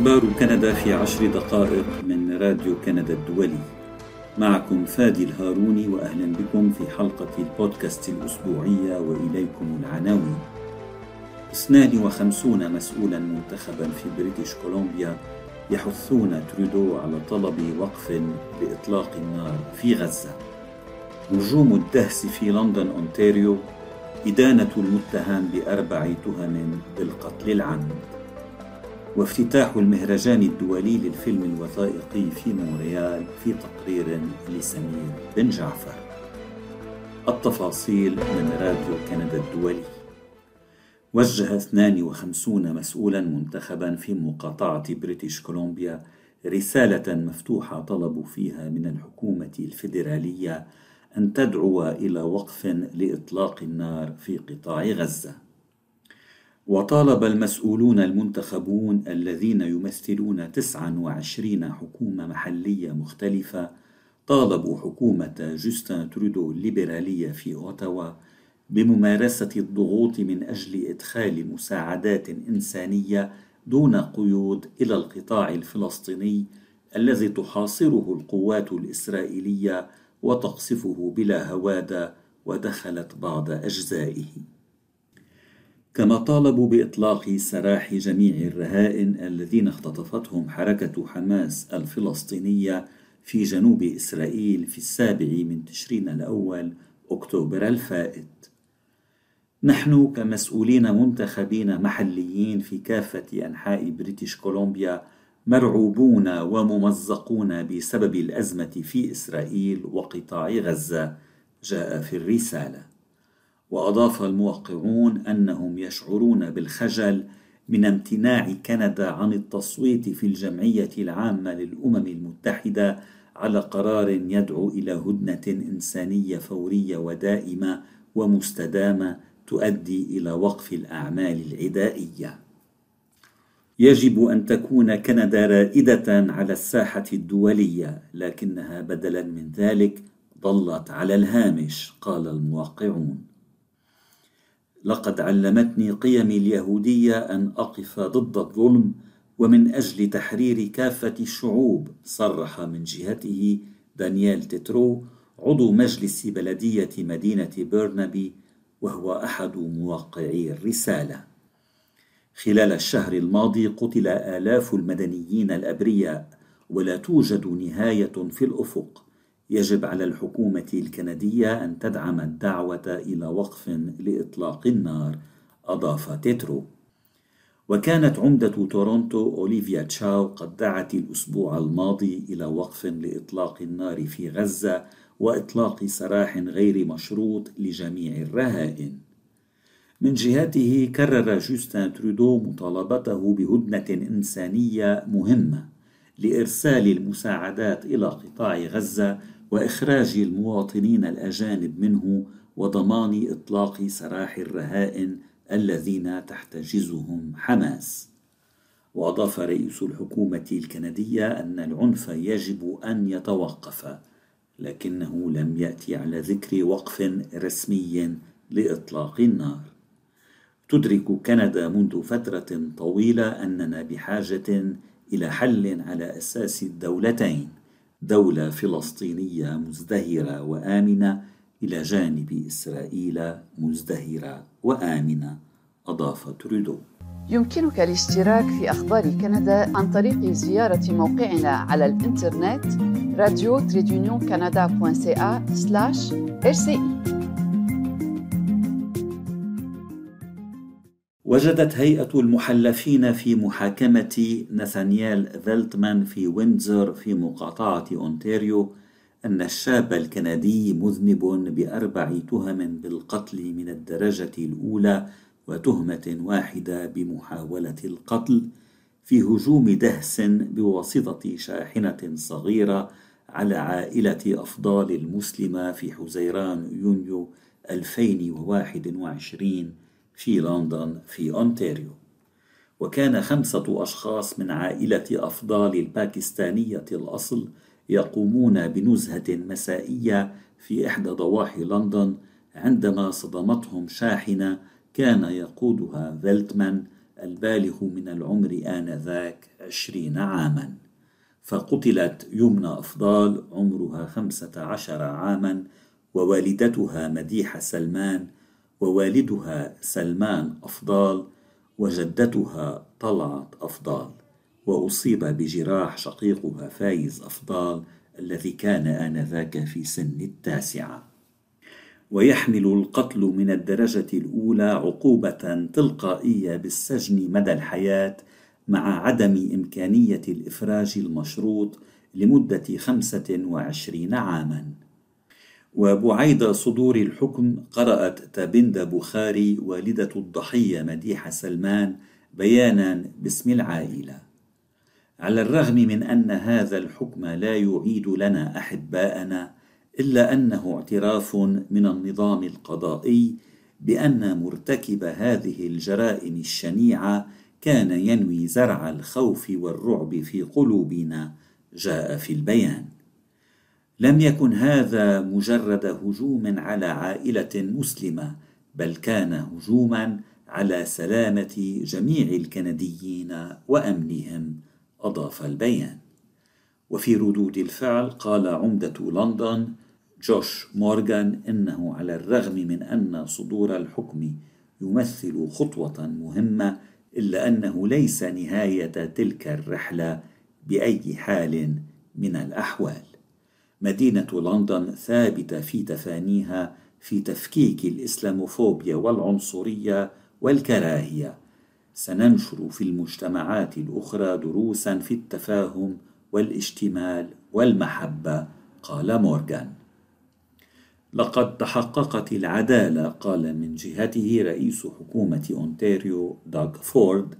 أخبار كندا في عشر دقائق من راديو كندا الدولي. معكم فادي الهاروني وأهلا بكم في حلقة البودكاست الأسبوعية وإليكم العناوين. 52 مسؤولا منتخبا في بريتش كولومبيا يحثون ترودو على طلب وقف لإطلاق النار في غزة. هجوم الدهس في لندن أونتاريو إدانة المتهم بأربع تهم بالقتل العمد وافتتاح المهرجان الدولي للفيلم الوثائقي في مونريال في تقرير لسمير بن جعفر. التفاصيل من راديو كندا الدولي. وجه 52 مسؤولا منتخبا في مقاطعة بريتش كولومبيا رسالة مفتوحة طلبوا فيها من الحكومة الفيدرالية أن تدعو إلى وقف لإطلاق النار في قطاع غزة. وطالب المسؤولون المنتخبون الذين يمثلون 29 حكومة محلية مختلفة طالبوا حكومة جوستن ترودو الليبرالية في أوتاوا بممارسة الضغوط من أجل إدخال مساعدات إنسانية دون قيود إلى القطاع الفلسطيني الذي تحاصره القوات الإسرائيلية وتقصفه بلا هوادة ودخلت بعض أجزائه. كما طالبوا بإطلاق سراح جميع الرهائن الذين اختطفتهم حركة حماس الفلسطينية في جنوب إسرائيل في السابع من تشرين الأول أكتوبر الفائت. نحن كمسؤولين منتخبين محليين في كافة أنحاء بريتش كولومبيا مرعوبون وممزقون بسبب الأزمة في إسرائيل وقطاع غزة جاء في الرسالة. وأضاف الموقعون أنهم يشعرون بالخجل من امتناع كندا عن التصويت في الجمعية العامة للأمم المتحدة على قرار يدعو إلى هدنة إنسانية فورية ودائمة ومستدامة تؤدي إلى وقف الأعمال العدائية. يجب أن تكون كندا رائدة على الساحة الدولية، لكنها بدلا من ذلك ظلت على الهامش، قال الموقعون. لقد علمتني قيمي اليهودية أن أقف ضد الظلم ومن أجل تحرير كافة الشعوب صرح من جهته دانييل تيترو عضو مجلس بلدية مدينة بيرنابي وهو أحد موقعي الرسالة. خلال الشهر الماضي قتل آلاف المدنيين الأبرياء ولا توجد نهاية في الأفق. يجب على الحكومة الكندية أن تدعم الدعوة إلى وقف لإطلاق النار أضاف تيترو. وكانت عمدة تورونتو أوليفيا تشاو قد دعت الأسبوع الماضي إلى وقف لإطلاق النار في غزة وإطلاق سراح غير مشروط لجميع الرهائن. من جهته كرر جوستن ترودو مطالبته بهدنة إنسانية مهمة لإرسال المساعدات إلى قطاع غزة وإخراج المواطنين الأجانب منه وضمان إطلاق سراح الرهائن الذين تحتجزهم حماس. وأضاف رئيس الحكومة الكندية أن العنف يجب أن يتوقف لكنه لم يأتي على ذكر وقف رسمي لإطلاق النار. تدرك كندا منذ فترة طويلة أننا بحاجة إلى حل على أساس الدولتين. دولة فلسطينية مزدهرة وآمنة إلى جانب إسرائيل مزدهرة وآمنة أضاف ترودو يمكنك الاشتراك في أخبار كندا عن طريق زيارة موقعنا على الإنترنت كندا سلاش RCI وجدت هيئة المحلفين في محاكمة ناثانييل فيلتمان في ويندزور في مقاطعة أونتاريو أن الشاب الكندي مذنب بأربع تهم بالقتل من الدرجة الأولى وتهمة واحدة بمحاولة القتل في هجوم دهس بواسطة شاحنة صغيرة على عائلة أفضال المسلمة في حزيران يونيو 2021 في لندن في أونتاريو. وكان خمسة أشخاص من عائلة أفضال الباكستانية الأصل يقومون بنزهة مسائية في إحدى ضواحي لندن عندما صدمتهم شاحنة كان يقودها فيلتمان البالغ من العمر آنذاك عشرين عاما. فقتلت يمنى أفضال عمرها خمسة عشر عاما ووالدتها مديحة سلمان ووالدها سلمان أفضال وجدتها طلعت أفضال وأصيب بجراح شقيقها فايز أفضال الذي كان آنذاك في سن التاسعة. ويحمل القتل من الدرجة الأولى عقوبة تلقائية بالسجن مدى الحياة مع عدم إمكانية الإفراج المشروط لمدة خمسة وعشرين عاماً. وبعيد صدور الحكم قرأت تابند بخاري والدة الضحية مديحة سلمان بيانا باسم العائلة. على الرغم من أن هذا الحكم لا يعيد لنا أحباءنا إلا أنه اعتراف من النظام القضائي بأن مرتكب هذه الجرائم الشنيعة كان ينوي زرع الخوف والرعب في قلوبنا جاء في البيان. لم يكن هذا مجرد هجوم على عائلة مسلمة بل كان هجوما على سلامة جميع الكنديين وأمنهم أضاف البيان. وفي ردود الفعل قال عمدة لندن جوش مورغان إنه على الرغم من أن صدور الحكم يمثل خطوة مهمة إلا أنه ليس نهاية تلك الرحلة بأي حال من الأحوال. مدينة لندن ثابتة في تفانيها في تفكيك الإسلاموفوبيا والعنصرية والكراهية. سننشر في المجتمعات الأخرى دروسا في التفاهم والاشتمال والمحبة قال مورغان. لقد تحققت العدالة قال من جهته رئيس حكومة أونتاريو دوغ فورد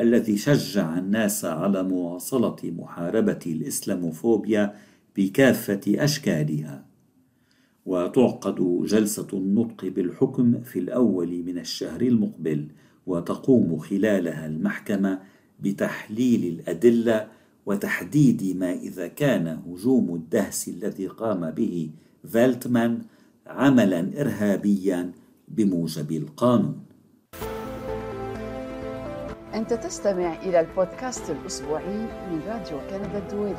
الذي شجع الناس على مواصلة محاربة الإسلاموفوبيا بكافة أشكالها. وتعقد جلسة النطق بالحكم في الأول من الشهر المقبل وتقوم خلالها المحكمة بتحليل الأدلة وتحديد ما إذا كان هجوم الدهس الذي قام به فالتمان عملا إرهابيا بموجب القانون. أنت تستمع إلى البودكاست الأسبوعي من راديو كندا الدولي.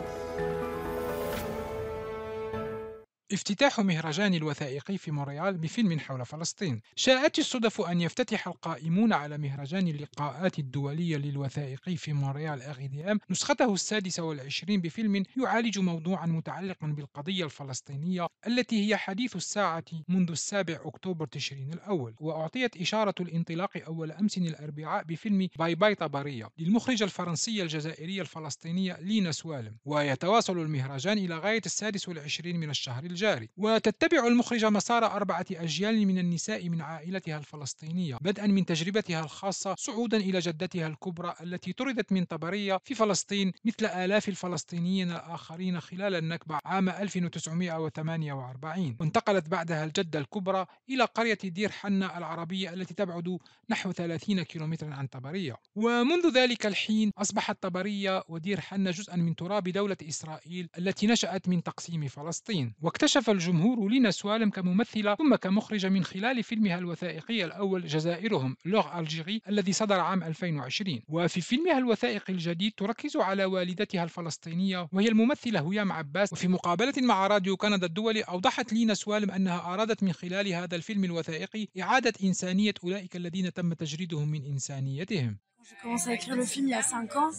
افتتاح مهرجان الوثائقي في مونريال بفيلم حول فلسطين. شاءت الصدف أن يفتتح القائمون على مهرجان اللقاءات الدولية للوثائقي في مونريال أغيديام نسخته السادسة والعشرين بفيلم يعالج موضوعا متعلقا بالقضية الفلسطينية التي هي حديث الساعة منذ السابع أكتوبر تشرين الأول. وأعطيت إشارة الانطلاق أول أمس الأربعاء بفيلم باي باي طبرية للمخرجة الفرنسية الجزائرية الفلسطينية لينا سوالم. ويتواصل المهرجان إلى غاية السادس والعشرين من الشهر الجاري. وتتبع المخرجة مسار أربعة أجيال من النساء من عائلتها الفلسطينية بدءا من تجربتها الخاصة صعودا إلى جدتها الكبرى التي طردت من طبرية في فلسطين مثل آلاف الفلسطينيين الآخرين خلال النكبة عام 1948 وانتقلت بعدها الجدة الكبرى إلى قرية دير حنة العربية التي تبعد نحو 30 كيلومترا عن طبرية. ومنذ ذلك الحين أصبحت طبرية ودير حنة جزءا من تراب دولة إسرائيل التي نشأت من تقسيم فلسطين. واكتشف اكتشف الجمهور لينا سوالم كممثلة ثم كمخرجة من خلال فيلمها الوثائقي الأول جزائرهم لوغ ألجيري الذي صدر عام 2020 وفي فيلمها الوثائقي الجديد تركز على والدتها الفلسطينية وهي الممثلة هيام عباس. وفي مقابلة مع راديو كندا الدولي أوضحت لينا سوالم أنها أرادت من خلال هذا الفيلم الوثائقي إعادة إنسانية أولئك الذين تم تجريدهم من إنسانيتهم. J'ai commencé à écrire le film il y a 5 ans.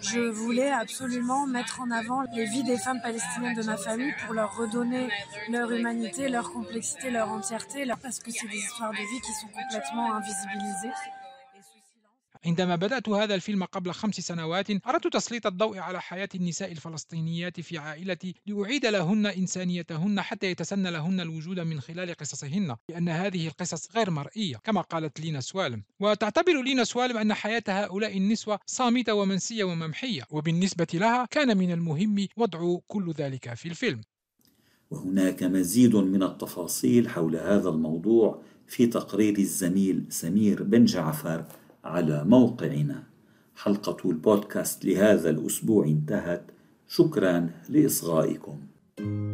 Je voulais absolument mettre en avant les vies des femmes palestiniennes de ma famille pour leur redonner leur humanité, leur complexité, leur entièreté, parce que c'est des histoires de vie qui sont complètement invisibilisées. عندما بدأت هذا الفيلم قبل خمس سنوات أردت تسليط الضوء على حياة النساء الفلسطينيات في عائلتي لأعيد لهن إنسانيتهن حتى يتسنى لهن الوجود من خلال قصصهن لأن هذه القصص غير مرئية كما قالت لينا سوالم. وتعتبر لينا سوالم أن حياة هؤلاء النسوة صامتة ومنسية وممحية وبالنسبة لها كان من المهم وضع كل ذلك في الفيلم. وهناك مزيد من التفاصيل حول هذا الموضوع في تقرير الزميل سمير بن جعفر. على موقعنا. حلقة البودكاست لهذا الأسبوع انتهت. شكرا لإصغائكم. thank you